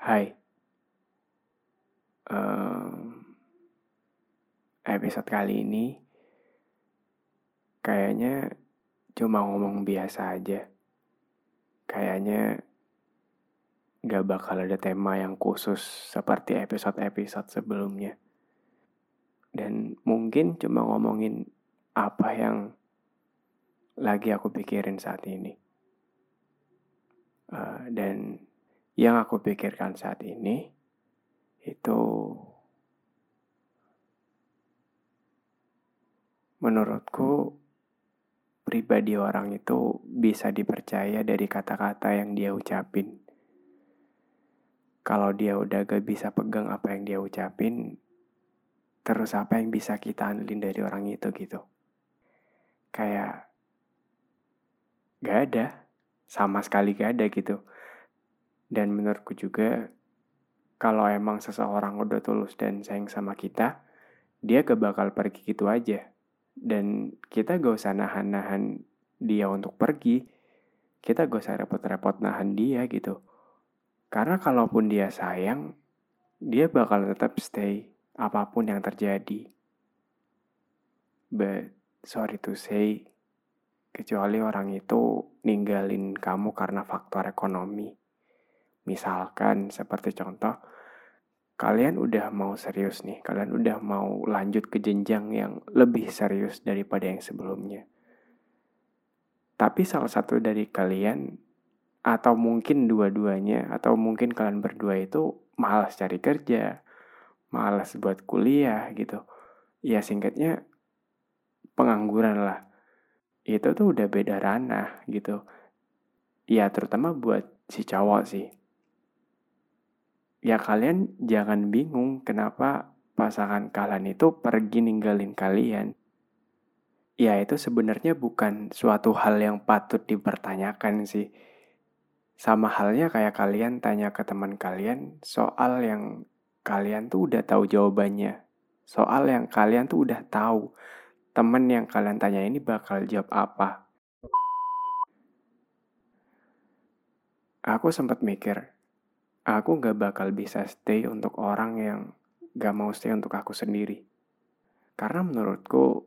Hai, um, episode kali ini kayaknya cuma ngomong biasa aja. Kayaknya gak bakal ada tema yang khusus seperti episode-episode sebelumnya. Dan mungkin cuma ngomongin apa yang lagi aku pikirin saat ini. Uh, dan yang aku pikirkan saat ini itu menurutku pribadi orang itu bisa dipercaya dari kata-kata yang dia ucapin. Kalau dia udah gak bisa pegang apa yang dia ucapin, terus apa yang bisa kita andelin dari orang itu gitu. Kayak gak ada, sama sekali gak ada gitu. Dan menurutku juga kalau emang seseorang udah tulus dan sayang sama kita, dia gak bakal pergi gitu aja. Dan kita gak usah nahan-nahan dia untuk pergi. Kita gak usah repot-repot nahan dia gitu. Karena kalaupun dia sayang, dia bakal tetap stay apa pun yang terjadi. But sorry to say, kecuali orang itu ninggalin kamu karena faktor ekonomi. Misalkan seperti contoh, kalian udah mau serius nih, kalian udah mau lanjut ke jenjang yang lebih serius daripada yang sebelumnya. Tapi salah satu dari kalian, atau mungkin dua-duanya, atau mungkin kalian berdua itu malas cari kerja, malas buat kuliah gitu. Ya singkatnya pengangguran lah. Itu tuh udah beda ranah gitu. Ya terutama buat si cowok sih ya kalian jangan bingung kenapa pasangan kalian itu pergi ninggalin kalian. Ya itu sebenarnya bukan suatu hal yang patut dipertanyakan sih. Sama halnya kayak kalian tanya ke teman kalian soal yang kalian tuh udah tahu jawabannya. Soal yang kalian tuh udah tahu temen yang kalian tanya ini bakal jawab apa. Aku sempat mikir, aku gak bakal bisa stay untuk orang yang gak mau stay untuk aku sendiri. Karena menurutku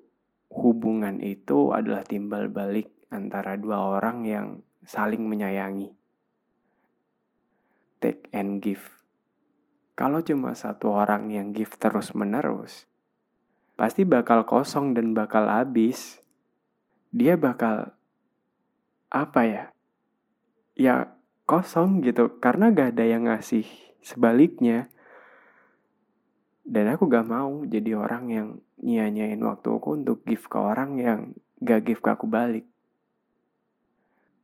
hubungan itu adalah timbal balik antara dua orang yang saling menyayangi. Take and give. Kalau cuma satu orang yang give terus menerus, pasti bakal kosong dan bakal habis. Dia bakal apa ya? Ya kosong gitu karena gak ada yang ngasih sebaliknya dan aku gak mau jadi orang yang nyanyain waktuku untuk give ke orang yang gak give ke aku balik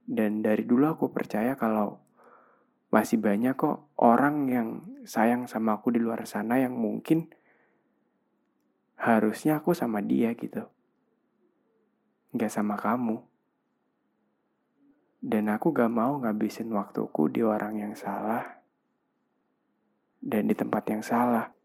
dan dari dulu aku percaya kalau masih banyak kok orang yang sayang sama aku di luar sana yang mungkin harusnya aku sama dia gitu. Gak sama kamu. Dan aku gak mau ngabisin waktuku di orang yang salah dan di tempat yang salah.